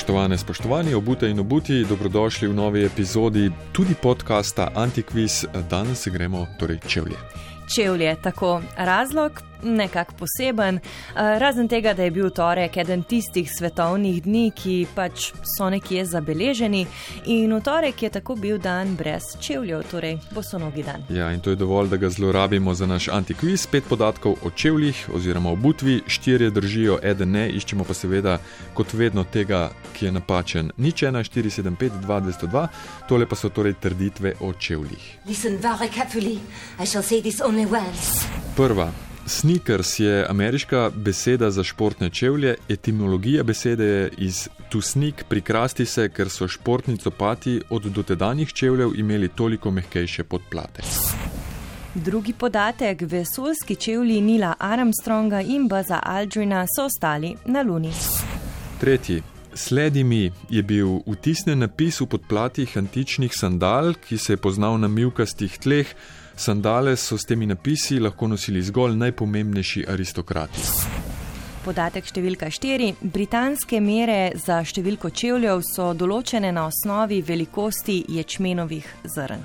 Spoštovane, spoštovani, obute in obuti, dobrodošli v novi epizodi tudi podcasta Antikviz. Danes se gremo torej čevlje. Čevlje, tako razlog, nekako poseben, eh, razen tega, da je bil torek eden tistih svetovnih dni, ki pač so nekje zabeleženi, in v torek je tako bil dan brez čevljev, torej bosonogi dan. Ja, in to je dovolj, da ga zlorabimo za naš antikviz. Pet podatkov o čevljih oziroma o butvi, štirje držijo, eden ne, iščemo pa seveda kot vedno tega, ki je napačen. Nič 1, 4, 7, 5, 2, 202, tole pa so torej trditve o čevljih. Listen. Prva. Sneakers je ameriška beseda za športne čevlje, etimologija besede je iz to sneak, prikrasti se, ker so športni copati od dotedanjih čevljev imeli toliko mehkejše podplate. Drugi podatek: vesoljski čevlji Nila Armstronga in Baza Aldrina so ostali na Luni. Tretji. Sledi mi je bil vtisnen napis v podplatih antičnih sandal, ki se je poznal na milkastih tleh. Sandale so s temi napisi lahko nosili zgolj najpomembnejši aristokrati. Podatek številka 4. Britanske mere za številko čevljev so določene na osnovi velikosti ječmenovih zrn.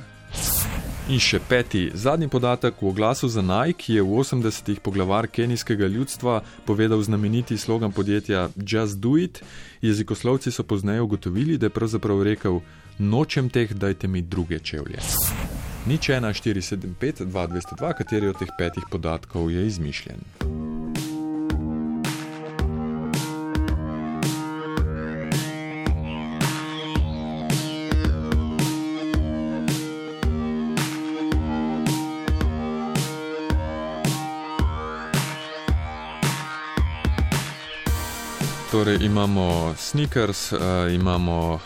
In še peti, zadnji podatek v oglasu za Nike je v 80-ih poglavar kenijskega ljudstva povedal znameniti slogan podjetja Just Do It. Jezikoslovci so pozneje ugotovili, da je pravzaprav rekel: Nočem teh, dajte mi druge čevlje. Nič 1, 4, 7, 5, 2, 202, kateri od teh petih podatkov je izmišljen. Torej imamo sneakers, uh, imamo uh,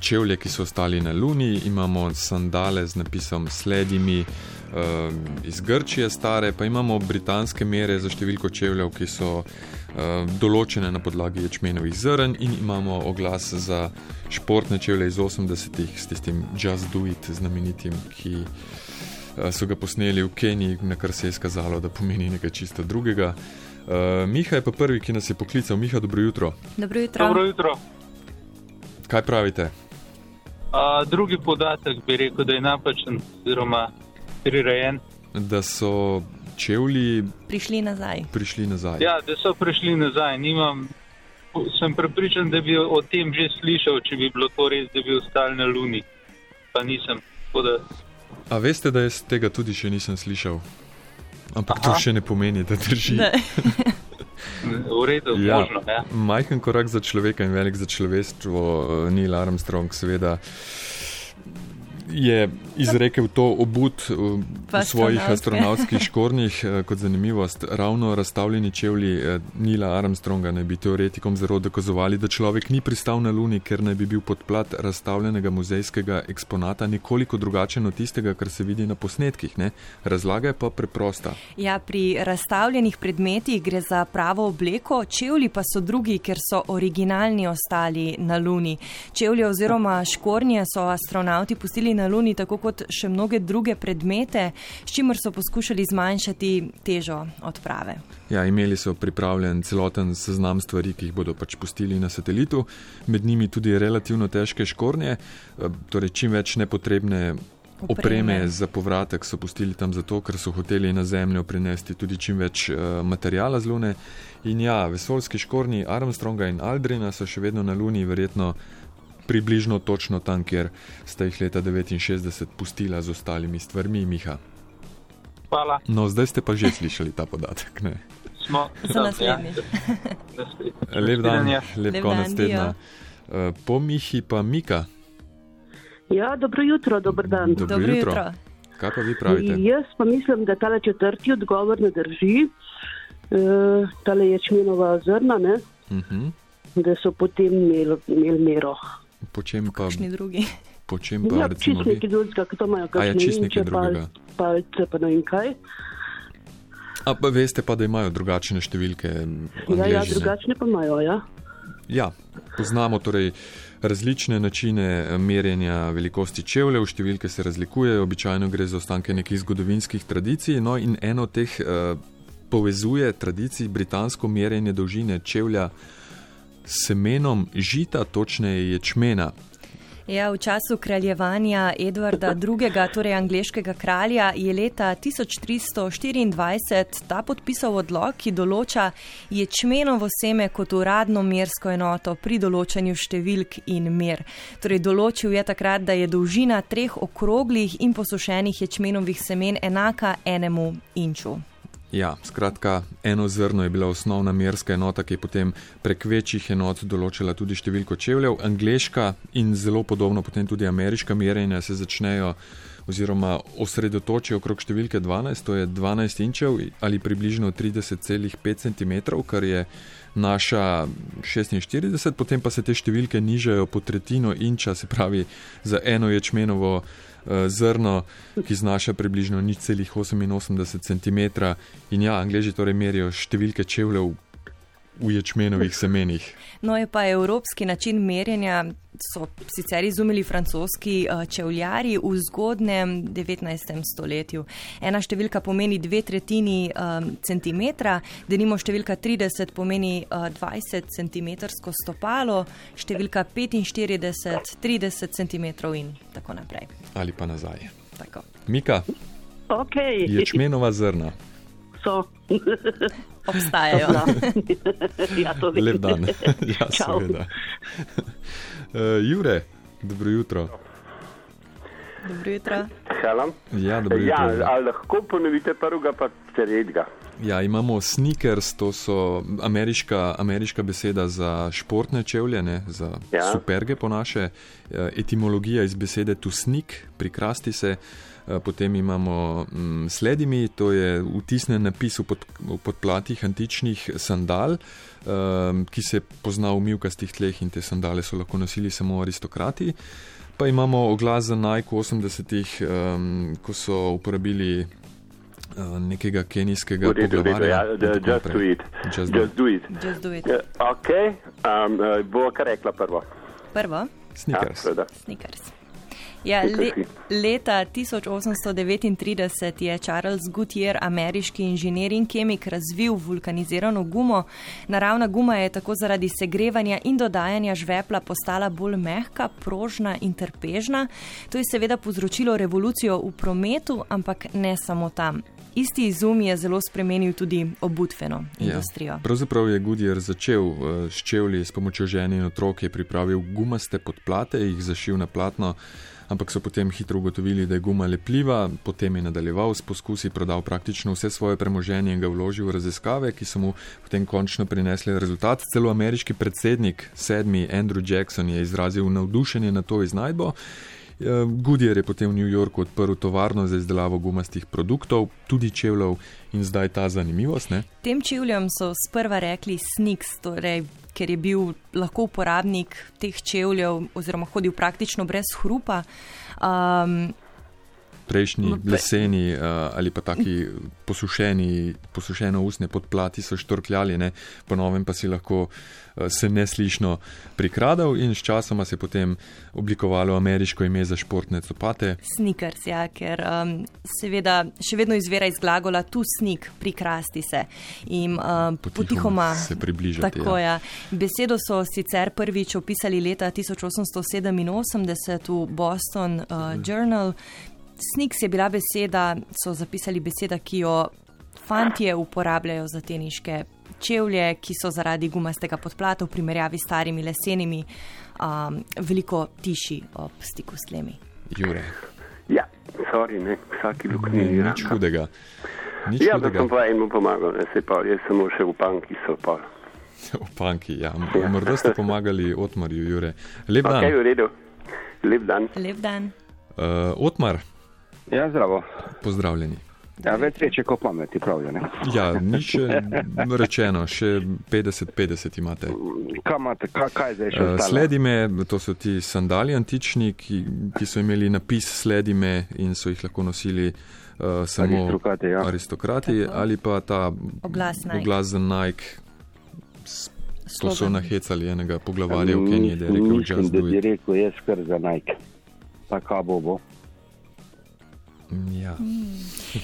čevlje, ki so ostali na Luni, imamo sandale z napisom Sledimi uh, iz Grčije, stare, pa imamo britanske mere za številko čevljev, ki so uh, določene na podlagi ječmenovih zrn, in imamo oglas za športne čevlje iz 80-ih s tistim Just Do It znamenitim, ki uh, so ga posneli v Keniji, na kar se je izkazalo, da pomeni nekaj čisto drugega. Uh, Miha je pa prvi, ki nas je poklical. Miha, dobro jutro. Dobro jutro. Dobro jutro. Kaj pravite? A, drugi podatek bi rekel, da je napačen, oziroma prirejen. Da so čevlji Prišli nazaj. prišli nazaj. Ja, da so prišli nazaj. Nimam, sem prepričan, da bi o tem že slišal, če bi bilo to res, da bi ostali na Luni. Pa nisem. Tako Da, A veste, da jaz tega tudi še nisem slišal? Ampak to Aha. še ne pomeni, da drži. Da. v redu, Ja, možno. Ja. majhen korak za človeka in velik za človeštvo, eh, Neil Armstrong, seveda. Je izrekel to obud eh, v svojih astronavtske. astronautskih škornjih, eh, kot zanimivost. Ravno razstavljeni čevlji eh, Nila Armstronga naj bi teoretikom zelo dokazovali, da človek ni pristal na Luni, ker naj bi bil podplat razstavljenega muzejskega eksponata nekoliko drugačen od tistega, kar se vidi na posnetkih. Ne? Razlaga je pa preprosta. Ja, pri razstavljenih predmetih gre za pravo obleko, čevlji pa so drugi, ker so originalni ostali na Luni. Čevlje oziroma škornje so astronauti pustili na Luni, tako kot še mnoge druge predmete, s čimer so poskušali zmanjšati težo odprave. Ja, imeli so pripravljen celoten seznam stvari, ki jih bodo pač pustili na satelitu, med njimi tudi relativno težke škornje, eh, torej čim več nepotrebne. Opreme. Opreme. za povratek so pustili tam zato, ker so hoteli na Zemljo prinesti tudi čim več uh, materijala z Lune. In ja, vesoljski škornji Armstronga in Aldrina so še vedno na Luni, verjetno približno točno tam, kjer sta jih leta 69 pustila z ostalimi stvarmi, Miha. Hvala. No, zdaj ste pa že slišali ta podatek. Ne? Smo Za naslednji. Ja, naslednji. Lep dan, lep Lep konec dan, tedna. Uh, po Mihi pa Mika, Ja, dobro jutro, dober dan. Dobro Dobro jutro. jutro. kaj pa vi pravite? Jaz pa mislim, da tale četrti odgovor ne drži. E, tale ječmenova zrna, ne, Uh -huh. da so potem imeli imel mero. Po čem pa, Kakšni drugi? po čem pa Ja, recimo čist nekaj drugega, ki to imajo, A ja, čisto nekaj drugega. pal- palce, pa ne vem kaj. A pa veste pa, da imajo drugačne številke. Ja, ja, ne? drugačne pa imajo, ja. Ja, poznamo torej različne načine eh, merjenja velikosti čevljev, številke se razlikujejo, običajno gre za ostanke nekih zgodovinskih tradicij. No, in eno od teh uh, povezuje tradicij britansko merjenje dolžine čevlja semenom žita, točneje ječmena. Ja, v času kraljevanja Edvarda II., torej angliškega kralja, je leta 1324 ta podpisal odlog, ki določa ječmenovo seme kot uradno mersko enoto pri določanju številk in mer. Torej, določil je takrat, da je dolžina treh okroglih in posušenih ječmenovih semen enaka enemu inču. Ja, skratka, eno zrno je bila osnovna merska enota, ki je potem prek večjih enot določila tudi številko čevljev. Angliška in zelo podobno potem tudi ameriška merjenja se začnejo oziroma osredotočijo okrog številke 12, to je 12 inčev ali približno 30,5 cm, kar je naša 46, potem pa se te številke nižajo po tretjino inča, se pravi za eno ječmenovo uh, zrno, ki znaša približno 0,88 cm. In ja, angliži torej merijo številke čevljev v ječmenovih semenih. No, je pa evropski način merjenja, so sicer izumili francoski uh, čevljari v zgodnem 19. stoletju. Ena številka pomeni dve tretjini um, centimetra, denimo številka 30 pomeni uh, 20 cm stopalo, številka 45 30 cm in tako naprej. Ali pa nazaj. Tako. Mika, Okay. ječmenova zrna. So. Obstajajo. ja, to vem. Lep dan. Ja, Čau. seveda. Uh, Jure, dobro jutro. Dobro jutro. Hvala. Ja, dobro Ja, jutro. ali lahko ponovite prvega, pa tretjega? Ja, imamo sneakers, to so ameriška, ameriška beseda za športne čevlje, ne, za ja. Ja. superge po naše. Eh, Etimologija iz besede to sneak, prikrasti se. Eh, Potem imamo mm, sledimi, to je vtisnen napis v pod, v podplatih antičnih sandal, um, ki se pozna v mivkastih tleh in te sandale so lahko nosili samo aristokrati. Pa imamo oglas za Nike v 80-ih, um, ko so uporabili uh, nekega kenijskega poglavarja. ja, just do it. Just do it. Just do it. Just do it. Ja, Ok, um, eh, bo kar rekla prvo. Prvo, Ja, Sneakers. seveda. Snickers. Ja, le, leta 1839 je Charles Goodyear, ameriški inženir in kemik, razvil vulkanizirano gumo. Naravna guma je tako zaradi segrevanja in dodajanja žvepla postala bolj mehka, prožna in trpežna. To je seveda povzročilo revolucijo v prometu, ampak ne samo tam. Isti izum je zelo spremenil tudi obutveno industrijo. Ja. Pravzaprav je Goodyear začel uh, s čevlji s pomočjo žene in otrok, je pripravil gumaste podplate, jih zašil na platno, ampak so potem hitro ugotovili, da je guma lepljiva, potem je nadaljeval s poskusi, prodal praktično vse svoje premoženje in ga vložil v raziskave, ki so mu potem končno prinesli rezultat. Celo ameriški predsednik, sedmi Andrew Jackson, je izrazil navdušenje na to iznajdbo. Eh, Goodyear je potem v New Yorku odprl tovarno za izdelavo gumastih produktov, tudi čevljev in zdaj ta zanimivost. Ne? Tem čevljem so sprva rekli sniks, torej, ker je bil lahko uporabnik teh čevljev oziroma hodil praktično brez hrupa. Um, Prejšnji pre- leseni uh, ali pa taki posušeni, posušeno usne podplati so štorkljali, ne? po novem pa si lahko uh, se neslišno prikradal in sčasoma se je potem oblikovalo ameriško ime za športne copate. Snickers, ja, ker um, seveda še vedno izvira iz glagola tu snik, prikrasti se. In um, Potihoma potihoma se približati, Tako, ja. ja. Besedo so sicer prvič opisali leta 1887 v Boston uh, Journal. Sniks je bila beseda, so zapisali beseda, ki jo fantje uporabljajo za teniške čevlje, ki so zaradi gumastega podplata v primerjavi s starimi lesenimi um, veliko tiši ob stiku s tlemi. Jure, Ja, sorry, ne, vsaki ni, luknji. nič hudega. Nič Ja, da hudega. sem pa enemu pomagal, ne, se pa jaz samo še v panki so pa. V panki, ja. M- Morda ste pomagali Otmarju, Jure. Lep dan. Ok, v redu. Lep dan. Lep dan. Uh, Otmar, Ja, zdravo. pozdravljeni. Ja, več reče, kot pameti, pravijo. ne. Ja, ni še rečeno, še 50-50 imate. Kaj imate, kaj, kaj zdaj še Uh, ostalo? sledime, to so ti sandali antični, ki, ki so imeli napis sledime in so jih lahko nosili uh, samo Aristokrati, ja. aristokrati ali pa ta Oglas Nike. oglas za Nike. To so nahecali enega poglavarja v Keniji, da je rekel: do bi rekel, jaz kar za Nike. Pa kaj bo bo? Ja.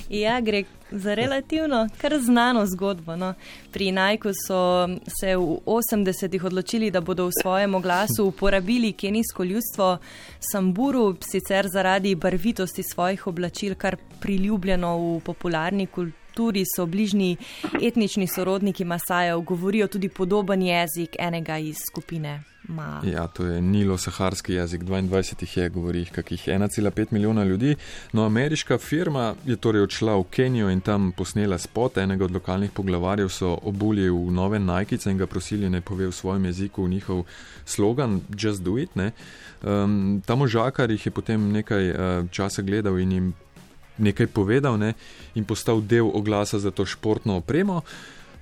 Ja, gre za relativno kar znano zgodbo. No. Pri Najku so se v 80-ih odločili, da bodo v svojem oglasu uporabili kenijsko ljudstvo Samburu, sicer zaradi barvitosti svojih oblačil, kar priljubljeno v popularni kulturi. So bližnji etnični sorodniki Masajev, govorijo tudi podoben jezik enega iz skupine. Ma. Ja, to je nilo-saharski jezik, 22 jih je, govori jih kakih 1,5 milijona ljudi. No, ameriška firma je torej odšla v Kenijo in tam posnela spot. Enega od lokalnih poglavarjev so obuli v nove najkice in ga prosili, naj pove v svojem jeziku njihov slogan Just do it. Um, ta možakar jih je potem nekaj uh, časa gledal in jim nekaj povedal ne? in postal del oglasa za to športno opremo.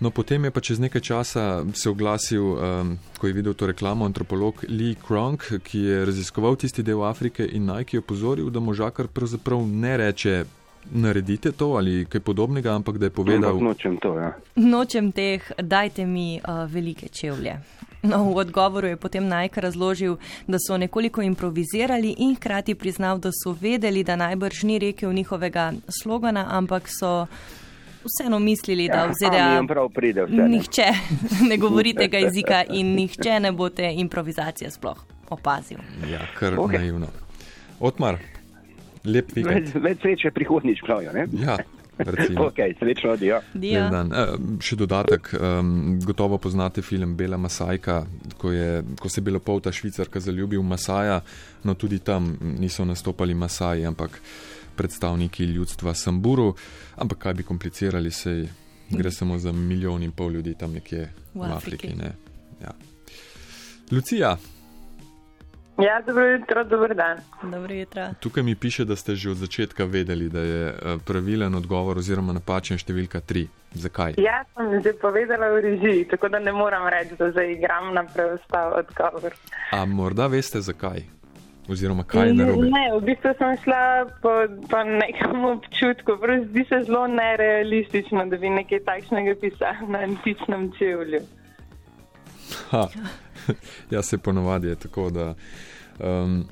No, potem je pa čez nekaj časa se oglasil, um, ko je videl to reklamo, antropolog Lee Kronk, ki je raziskoval tisti del Afrike in Nike je opozoril, da možakar pravzaprav ne reče. Naredite to ali kaj podobnega, ampak da je povedal: Ampak Nočem to, ja. Nočem teh, dajte mi uh, velike čevlje. No, v odgovoru je potem Nike razložil, da so nekoliko improvizirali in hkrati priznal, da so vedeli, da najbrž ni rekel njihovega slogana, ampak so vseeno mislili, da v Ja, ZDA jim prav pride vse. nihče ne govori tega jezika in nihče ne bo te improvizacije sploh opazil. Ja, kar Ok. okay. naivno. Otmar, lep vikend. Več, več sreče prihodnič, pravijo. ne? Ja, recimo. Ok, srečno odijo. E, še dodatek, um, gotovo poznate film Bela Masajka, ko, je, ko se je bila polta švicarka zaljubil v Masaja, no tudi tam niso nastopali Masaji, ampak predstavniki ljudstva Samburu, ampak kaj bi komplicirali, se gre samo za milijon in pol ljudi tam nekje v, V Afriki. Afriki. Ne? Ja. Lucija, Ja, dobro jutro, dober dan. Dobro jutro. tukaj mi piše, da ste že od začetka vedeli, da je eh, pravilen odgovor oziroma napačen številka 3. Zakaj? Jaz sem že povedala v režiji, tako da ne moram reči, da zaigram na preostal odgovor. A morda veste zakaj? Oziroma, kaj je narobe? Ne, v bistvu sem šla po, po nekem občutku, prav zdi se zelo nerealistično, da bi nekaj takšnega pisala na antičnem čevlju. Ha, ja, se ponovadi je tako, da um,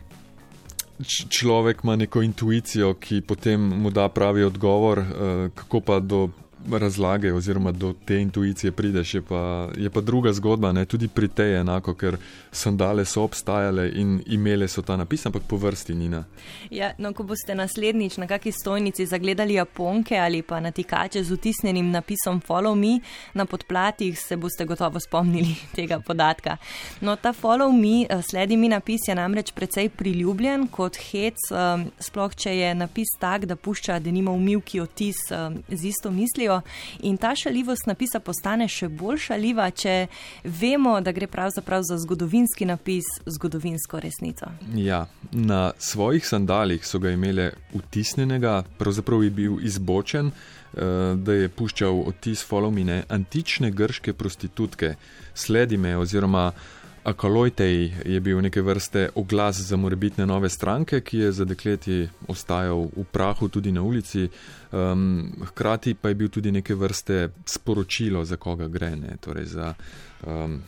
človek ima neko intuicijo, ki potem mu da pravi odgovor, uh, kako pa do razlage oziroma do te intuicije prideš, je pa, je pa druga zgodba. Ne? Tudi pri tej je enako, ker sandale so obstajale in imele so ta napis, ampak po vrsti Nina. Ja, no, ko boste naslednjič na kakšni stojnici zagledali japonke ali pa natikače z utisnjenim napisom Follow me na podplatih, se boste gotovo spomnili tega podatka. No, ta Follow me, eh, sledi mi napis, je namreč precej priljubljen kot hec, um, sploh če je napis tak, da pušča denimo umivki otis um, z isto mislijo. In ta šaljivost napisa postane še bolj šaljiva, če vemo, da gre pravzaprav za zgodovinski napis, zgodovinsko resnico. Ja, na svojih sandalih so ga imele utisnjenega, pravzaprav je bil izbočen, eh, da je puščal odtis folomine antične grške prostitutke, sledime oziroma Akalojtej je bil neke vrste oglas za morebitne nove stranke, ki je za dekleti ostajal v prahu tudi na ulici, um, hkrati pa je bil tudi neke vrste sporočilo, za koga gre, ne, torej za um,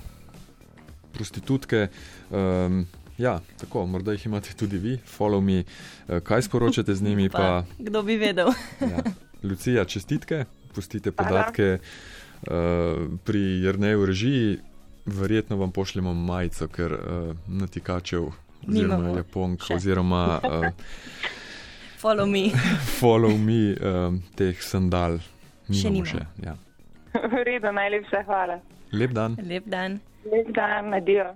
prostitutke. Um, ja, tako, morda jih imate tudi vi, follow me, eh, kaj sporočate z njimi. Pa, Pa, kdo bi vedel? ja. Lucija, čestitke, pustite Hvala. podatke uh, pri Jrneju režiji, verjetno vam pošljemo majico, ker uh, natikačev oziroma Nimamo japonk še. oziroma uh, Follow me. follow me um, teh sandal. Še Nimamo nimamo. še. Ja. V redu, najlepša hvala. Lep dan. Lep dan. Lep dan, adijo.